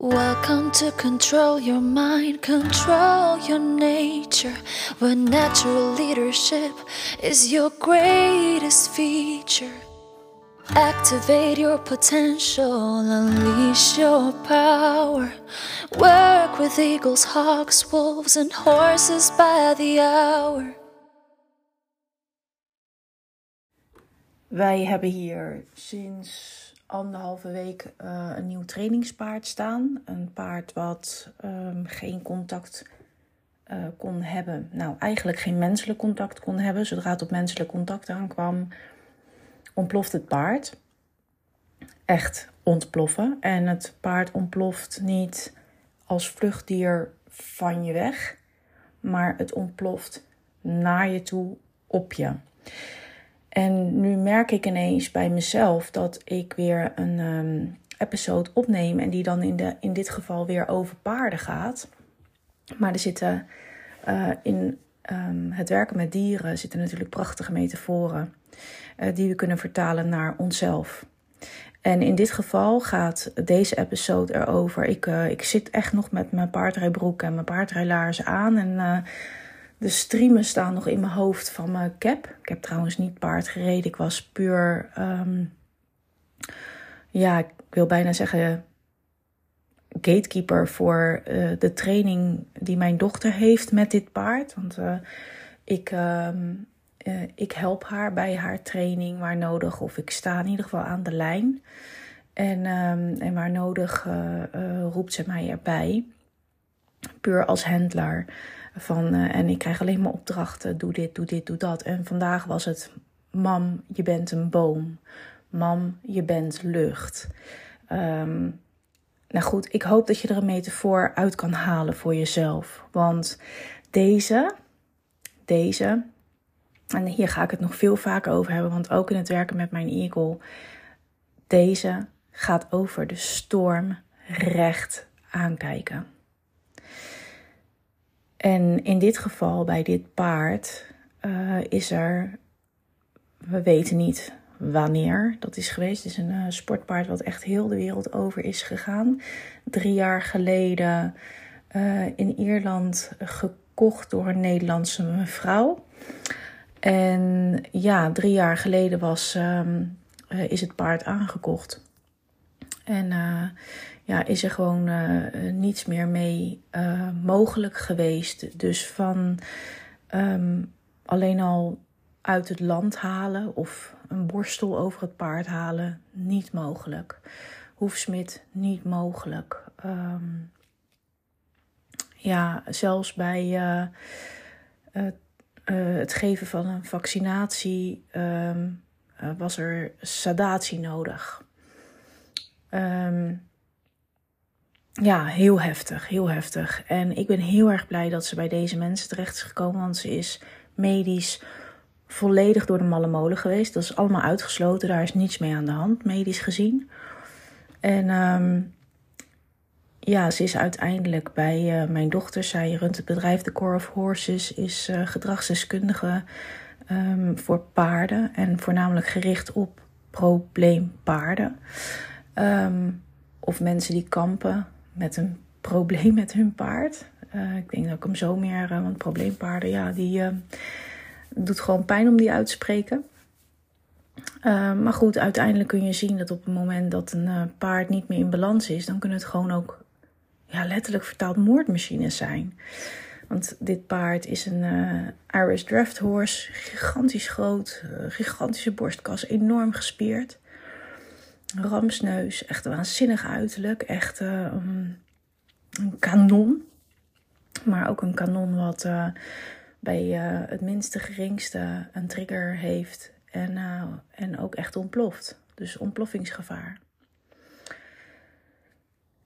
Welcome to control your mind, control your nature. Where natural leadership is your greatest feature. Activate your potential, unleash your power. Work with eagles, hawks, wolves, and horses by the hour. Wij hebben hier sinds anderhalve week uh, een nieuw trainingspaard staan. Een paard wat um, geen contact uh, kon hebben. Nou, eigenlijk geen menselijk contact kon hebben. Zodra het op menselijk contact aankwam, ontploft het paard. Echt ontploffen. En het paard ontploft niet als vluchtdier van je weg, maar het ontploft naar je toe op je. En nu merk ik ineens bij mezelf dat ik weer een um, episode opneem en die dan in, de, in dit geval weer over paarden gaat. Maar er zitten uh, in um, het werken met dieren zitten natuurlijk prachtige metaforen uh, die we kunnen vertalen naar onszelf. En in dit geval gaat deze episode erover. Ik, uh, ik zit echt nog met mijn paardrijbroek en mijn paardrijlaarzen aan. En de streamen staan nog in mijn hoofd van mijn cap. Ik heb trouwens niet paard gereden. Ik was puur, um, ja, ik wil bijna zeggen gatekeeper voor uh, de training die mijn dochter heeft met dit paard. Want uh, ik, um, uh, ik help haar bij haar training waar nodig. Of ik sta in ieder geval aan de lijn. En, um, en waar nodig roept ze mij erbij. Puur als handelaar. Van, uh, en ik krijg alleen maar opdrachten. Doe dit, doe dit, doe dat. En vandaag was het: Mam, je bent een boom. Mam, je bent lucht. Um, nou goed, ik hoop dat je er een metafoor uit kan halen voor jezelf. Want deze, deze, en hier ga ik het nog veel vaker over hebben, want ook in het werken met mijn eagle, deze gaat over de storm recht aankijken. En in dit geval, bij dit paard, uh, is er, we weten niet wanneer dat is geweest. Het is een uh, sportpaard wat echt heel de wereld over is gegaan. Drie jaar geleden uh, in Ierland gekocht door een Nederlandse mevrouw. En ja, drie jaar geleden was, um, is het paard aangekocht. En ja, is er gewoon uh, niets meer mee mogelijk geweest. Dus van um, alleen al uit het land halen of een borstel over het paard halen, niet mogelijk. Hoefsmid, niet mogelijk. Um, ja, zelfs bij het geven van een vaccinatie um, was er sadatie nodig. Um, ja, heel heftig, heel heftig. En ik ben heel erg blij dat ze bij deze mensen terecht is gekomen, want ze is medisch volledig door de malle molen geweest. Dat is allemaal uitgesloten, daar is niets mee aan de hand, medisch gezien. En um, ja, ze is uiteindelijk bij uh, mijn dochter, zij runt het bedrijf The Core of Horses, is uh, gedragsdeskundige um, voor paarden en voornamelijk gericht op probleempaarden. Um, of mensen die kampen met een probleem met hun paard. Uh, ik denk dat ik hem zo meer, uh, want probleempaarden, ja, die uh, doet gewoon pijn om die uit te spreken. maar goed, uiteindelijk kun je zien dat op het moment dat een paard niet meer in balans is, dan kunnen het gewoon ook ja, letterlijk vertaald moordmachines zijn. Want dit paard is een Irish Draft Horse, gigantisch groot, gigantische borstkas, enorm gespierd ramsneus, echt waanzinnig uiterlijk. Echt uh, een kanon. Maar ook een kanon wat uh, bij uh, het minste geringste een trigger heeft. En, en ook echt ontploft. Dus ontploffingsgevaar.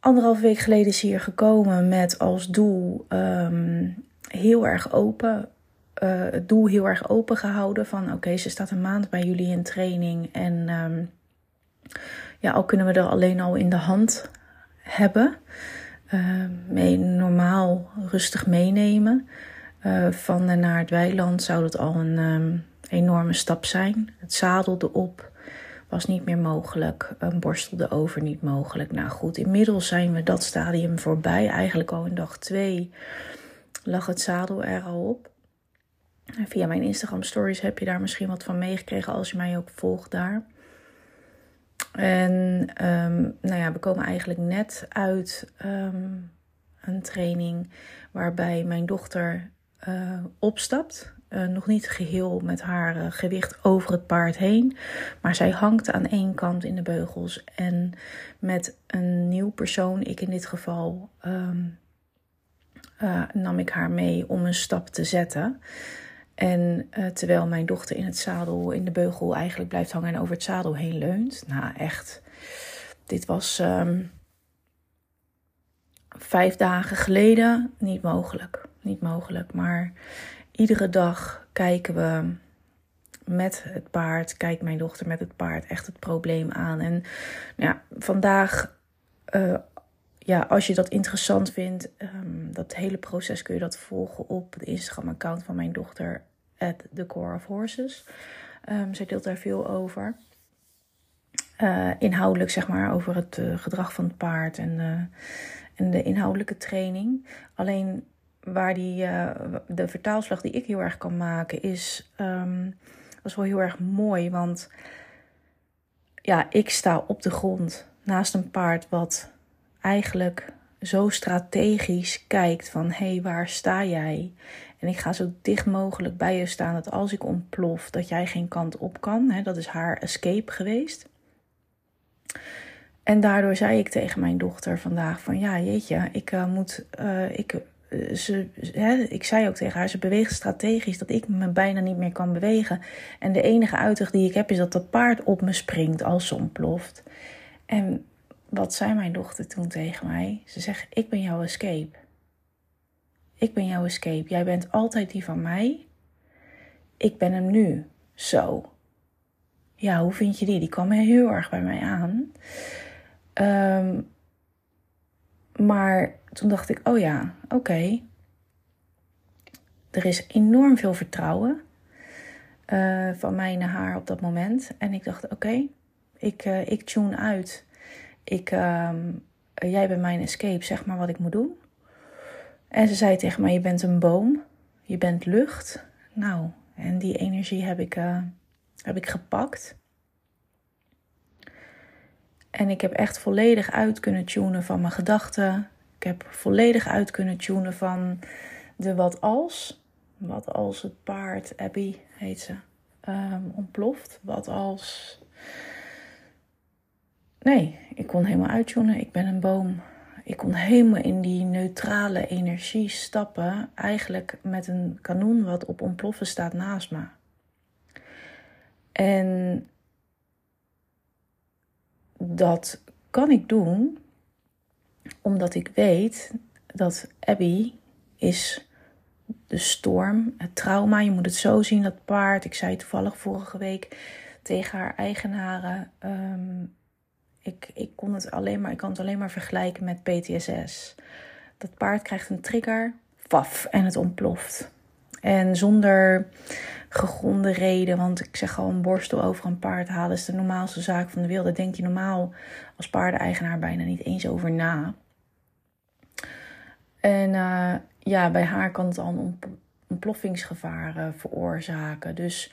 Anderhalf week geleden is hier gekomen met als doel um, heel erg open. het doel heel erg open gehouden. Van oké, ze staat een maand bij jullie in training. En um, ja, al kunnen we er alleen al in de hand hebben. Uh, mee normaal rustig meenemen. Uh, van en naar het weiland zou dat al een um, enorme stap zijn. Het zadel erop, was niet meer mogelijk. Een borstelde over niet mogelijk. Nou goed, inmiddels zijn we dat stadium voorbij. Eigenlijk al in dag 2 lag het zadel er al op. Via mijn Instagram stories heb je daar misschien wat van meegekregen als je mij ook volgt daar. En um, nou ja, we komen eigenlijk net uit um, een training waarbij mijn dochter uh, opstapt. Uh, nog niet geheel met haar uh, gewicht over het paard heen. Maar zij hangt aan één kant in de beugels. En met een nieuw persoon, ik in dit geval, um, nam ik haar mee om een stap te zetten. En uh, terwijl mijn dochter in het zadel, in de beugel eigenlijk blijft hangen en over het zadel heen leunt. Nou, echt. Dit was um, vijf dagen geleden niet mogelijk. Niet mogelijk. Maar iedere dag kijken we met het paard, kijkt mijn dochter met het paard echt het probleem aan. En ja, vandaag, uh, ja, als je dat interessant vindt, um, dat hele proces kun je dat volgen op de Instagram-account van mijn dochter, at the core of horses. Um, zij deelt daar veel over. Uh, inhoudelijk, zeg maar, over het uh, gedrag van het paard en, uh, en de inhoudelijke training. Alleen waar die, de vertaalslag die ik heel erg kan maken, is, um, dat is wel heel erg mooi. Want ja, ik sta op de grond naast een paard wat eigenlijk zo strategisch kijkt van hé, hey, waar sta jij? En ik ga zo dicht mogelijk bij je staan dat als ik ontplof, dat jij geen kant op kan. Hè? Dat is haar escape geweest. En daardoor zei ik tegen mijn dochter vandaag van ja, jeetje, ik uh, moet, uh, ik, uh, ze, hè, ik zei ook tegen haar, ze beweegt strategisch dat ik me bijna niet meer kan bewegen. En de enige uitweg die ik heb is dat dat paard op me springt als ze ontploft. En wat zei mijn dochter toen tegen mij? Ze zegt, ik ben jouw escape. Ik ben jouw escape. Jij bent altijd die van mij. Ik ben hem nu. Zo. Ja, hoe vind je die? Die kwam heel erg bij mij aan. Um, maar toen dacht ik, oh ja, oké. Er is enorm veel vertrouwen uh, van mij naar haar op dat moment. En ik dacht, oké, ik, uh, ik tune uit ik, uh, jij bent mijn escape, zeg maar wat ik moet doen. En ze zei tegen mij, je bent een boom, je bent lucht. Nou, en die energie heb ik, uh, heb ik gepakt. En ik heb echt volledig uit kunnen tunen van mijn gedachten. Ik heb volledig uit kunnen tunen van de wat als. Wat als het paard, Abby heet ze, um, ontploft. Wat als Nee, ik kon helemaal uittunen. Ik ben een boom. Ik kon helemaal in die neutrale energie stappen. Eigenlijk met een kanon wat op ontploffen staat naast me. En dat kan ik doen omdat ik weet dat Abby is de storm, het trauma. Je moet het zo zien, dat paard. Ik zei toevallig vorige week tegen haar eigenaren. Um, ik, ik, kon het alleen maar, ik kan het alleen maar vergelijken met PTSS. Dat paard krijgt een trigger, paf, en het ontploft. En zonder gegronde reden, want ik zeg al, een borstel over een paard halen is de normaalste zaak van de wereld. Daar denk je normaal als paardeneigenaar bijna niet eens over na. En uh, ja, bij haar kan het al een ontploffingsgevaar veroorzaken. Dus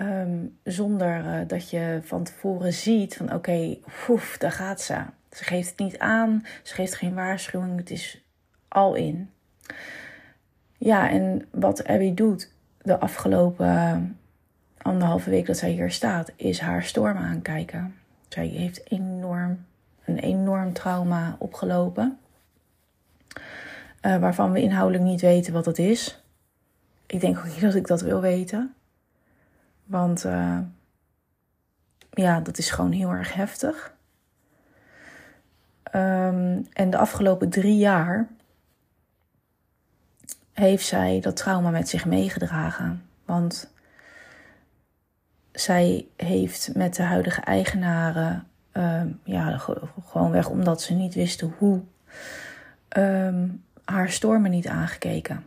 Um, zonder uh, dat je van tevoren ziet van oké, daar gaat ze. Ze geeft het niet aan, ze geeft geen waarschuwing, het is al in. Ja, en wat Abby doet de afgelopen anderhalve week dat zij hier staat, is haar storm aankijken. Zij heeft enorm, een enorm trauma opgelopen. Uh, waarvan we inhoudelijk niet weten wat het is. Ik denk ook niet dat ik dat wil weten. Want uh, ja, dat is gewoon heel erg heftig. Um, en de afgelopen drie jaar heeft zij dat trauma met zich meegedragen. Want zij heeft met de huidige eigenaren, um, ja, gewoonweg omdat ze niet wisten hoe, um, haar stormen niet aangekeken.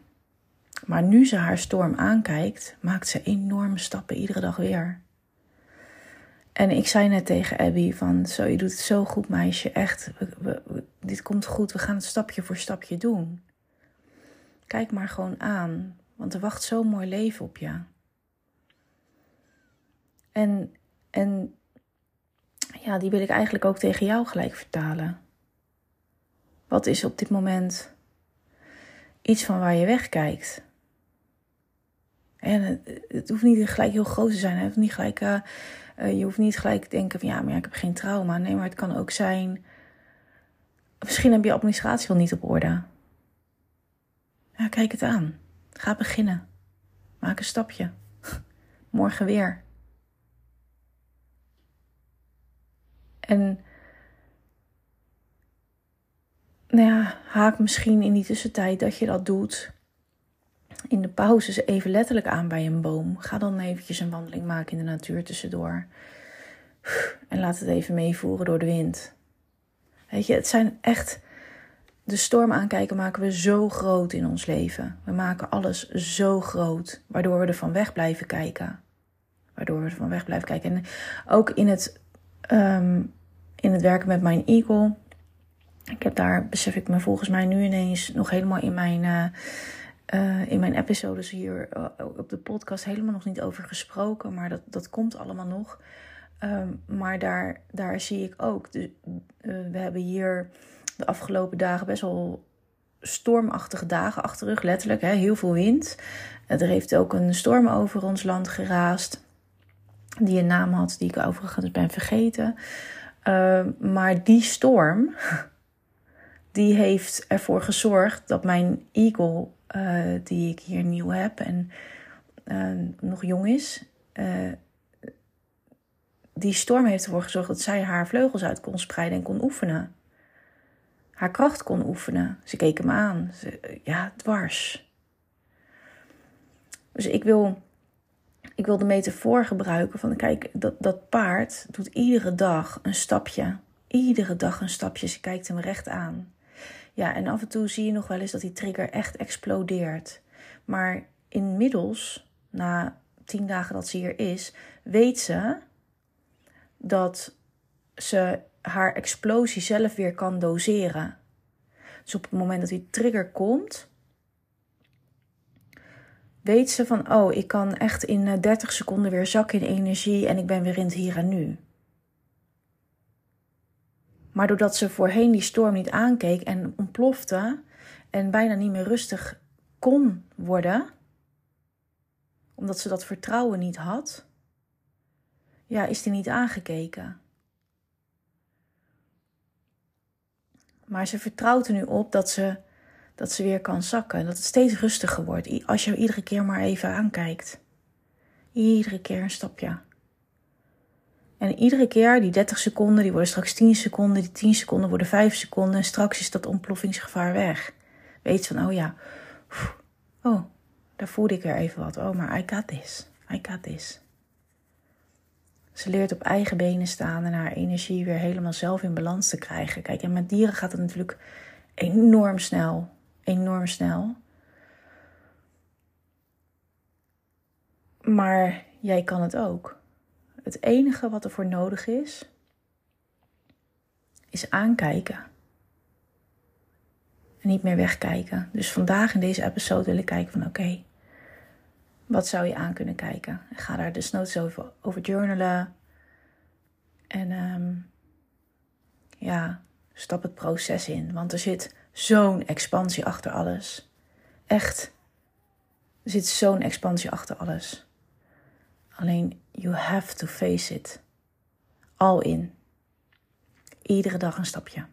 Maar nu ze haar storm aankijkt, maakt ze enorme stappen iedere dag weer. En ik zei net tegen Abby van, zo, je doet het zo goed meisje, echt, dit komt goed, we gaan het stapje voor stapje doen. Kijk maar gewoon aan, want er wacht zo'n mooi leven op je. En, en ja, die wil ik eigenlijk ook tegen jou gelijk vertalen. Wat is op dit moment iets van waar je wegkijkt? En het, hoeft niet gelijk heel groot te zijn. Het niet gelijk, uh, uh, je hoeft niet gelijk te denken van ja, maar ik heb geen trauma. Nee, maar het kan ook zijn. Misschien heb je administratie wel niet op orde. Ja, kijk het aan. Ga beginnen. Maak een stapje. Morgen weer. En nou ja, haak misschien in die tussentijd dat je dat doet. In de pauzes even letterlijk aan bij een boom. Ga dan eventjes een wandeling maken in de natuur tussendoor. En laat het even meevoeren door de wind. Weet je, het zijn echt. De storm aankijken maken we zo groot in ons leven. We maken alles zo groot, waardoor we er van weg blijven kijken. Waardoor we er van weg blijven kijken. En ook in het Ehm, in het werken met mijn Eagle. Ik heb daar, besef ik me volgens mij nu ineens nog helemaal in mijn, uh, uh, in mijn episodes hier uh, op de podcast helemaal nog niet over gesproken. Maar dat, dat komt allemaal nog. Um, maar daar, daar zie ik ook. De, we hebben hier de afgelopen dagen best wel stormachtige dagen achter rug, letterlijk. Hè, heel veel wind. Er heeft ook een storm over ons land geraast die een naam had die ik overigens ben vergeten. Uh, maar die storm, die heeft ervoor gezorgd dat mijn eagle, uh, die ik hier nieuw heb en uh, nog jong is, die storm heeft ervoor gezorgd dat zij haar vleugels uit kon spreiden en kon oefenen. Haar kracht kon oefenen. Ze keek hem aan. Ze, ja, dwars. Dus ik wil ik wil de metafoor gebruiken van kijk, dat, dat paard doet iedere dag een stapje. Iedere dag een stapje. Ze kijkt hem recht aan. Ja, en af en toe zie je nog wel eens dat die trigger echt explodeert. Maar inmiddels, na tien dagen dat ze hier is, weet ze dat ze haar explosie zelf weer kan doseren. Dus op het moment dat die trigger komt, weet ze van, oh, ik kan echt in 30 eh, seconden weer zakken in energie en ik ben weer in het hier en nu. Maar doordat ze voorheen die storm niet aankeek en ontplofte en bijna niet meer rustig kon worden, omdat ze dat vertrouwen niet had, ja, is die niet aangekeken. Maar ze vertrouwt er nu op dat ze dat ze weer kan zakken. Dat het steeds rustiger wordt. Als je iedere keer maar even aankijkt. Iedere keer een stapje. En iedere keer, die 30 seconden, die worden straks 10 seconden. Die 10 seconden worden 5 seconden. En straks is dat ontploffingsgevaar weg. Weet van, oh ja. Oh, daar voelde ik weer even wat. Oh, maar I got this. I got this. Ze leert op eigen benen staan en haar energie weer helemaal zelf in balans te krijgen. Kijk, en met dieren gaat het natuurlijk enorm snel enorm snel. Maar jij kan het ook. Het enige wat er voor nodig is, is aankijken. En niet meer wegkijken. Dus vandaag in deze episode wil ik kijken van oké, wat zou je aan kunnen kijken? Ik ga daar dus nooit over, over journalen. En um, ja, stap het proces in. Want er zit zo'n expansie achter alles. Echt. Er zit zo'n expansie achter alles. Alleen, you have to face it. Al in. Iedere dag een stapje.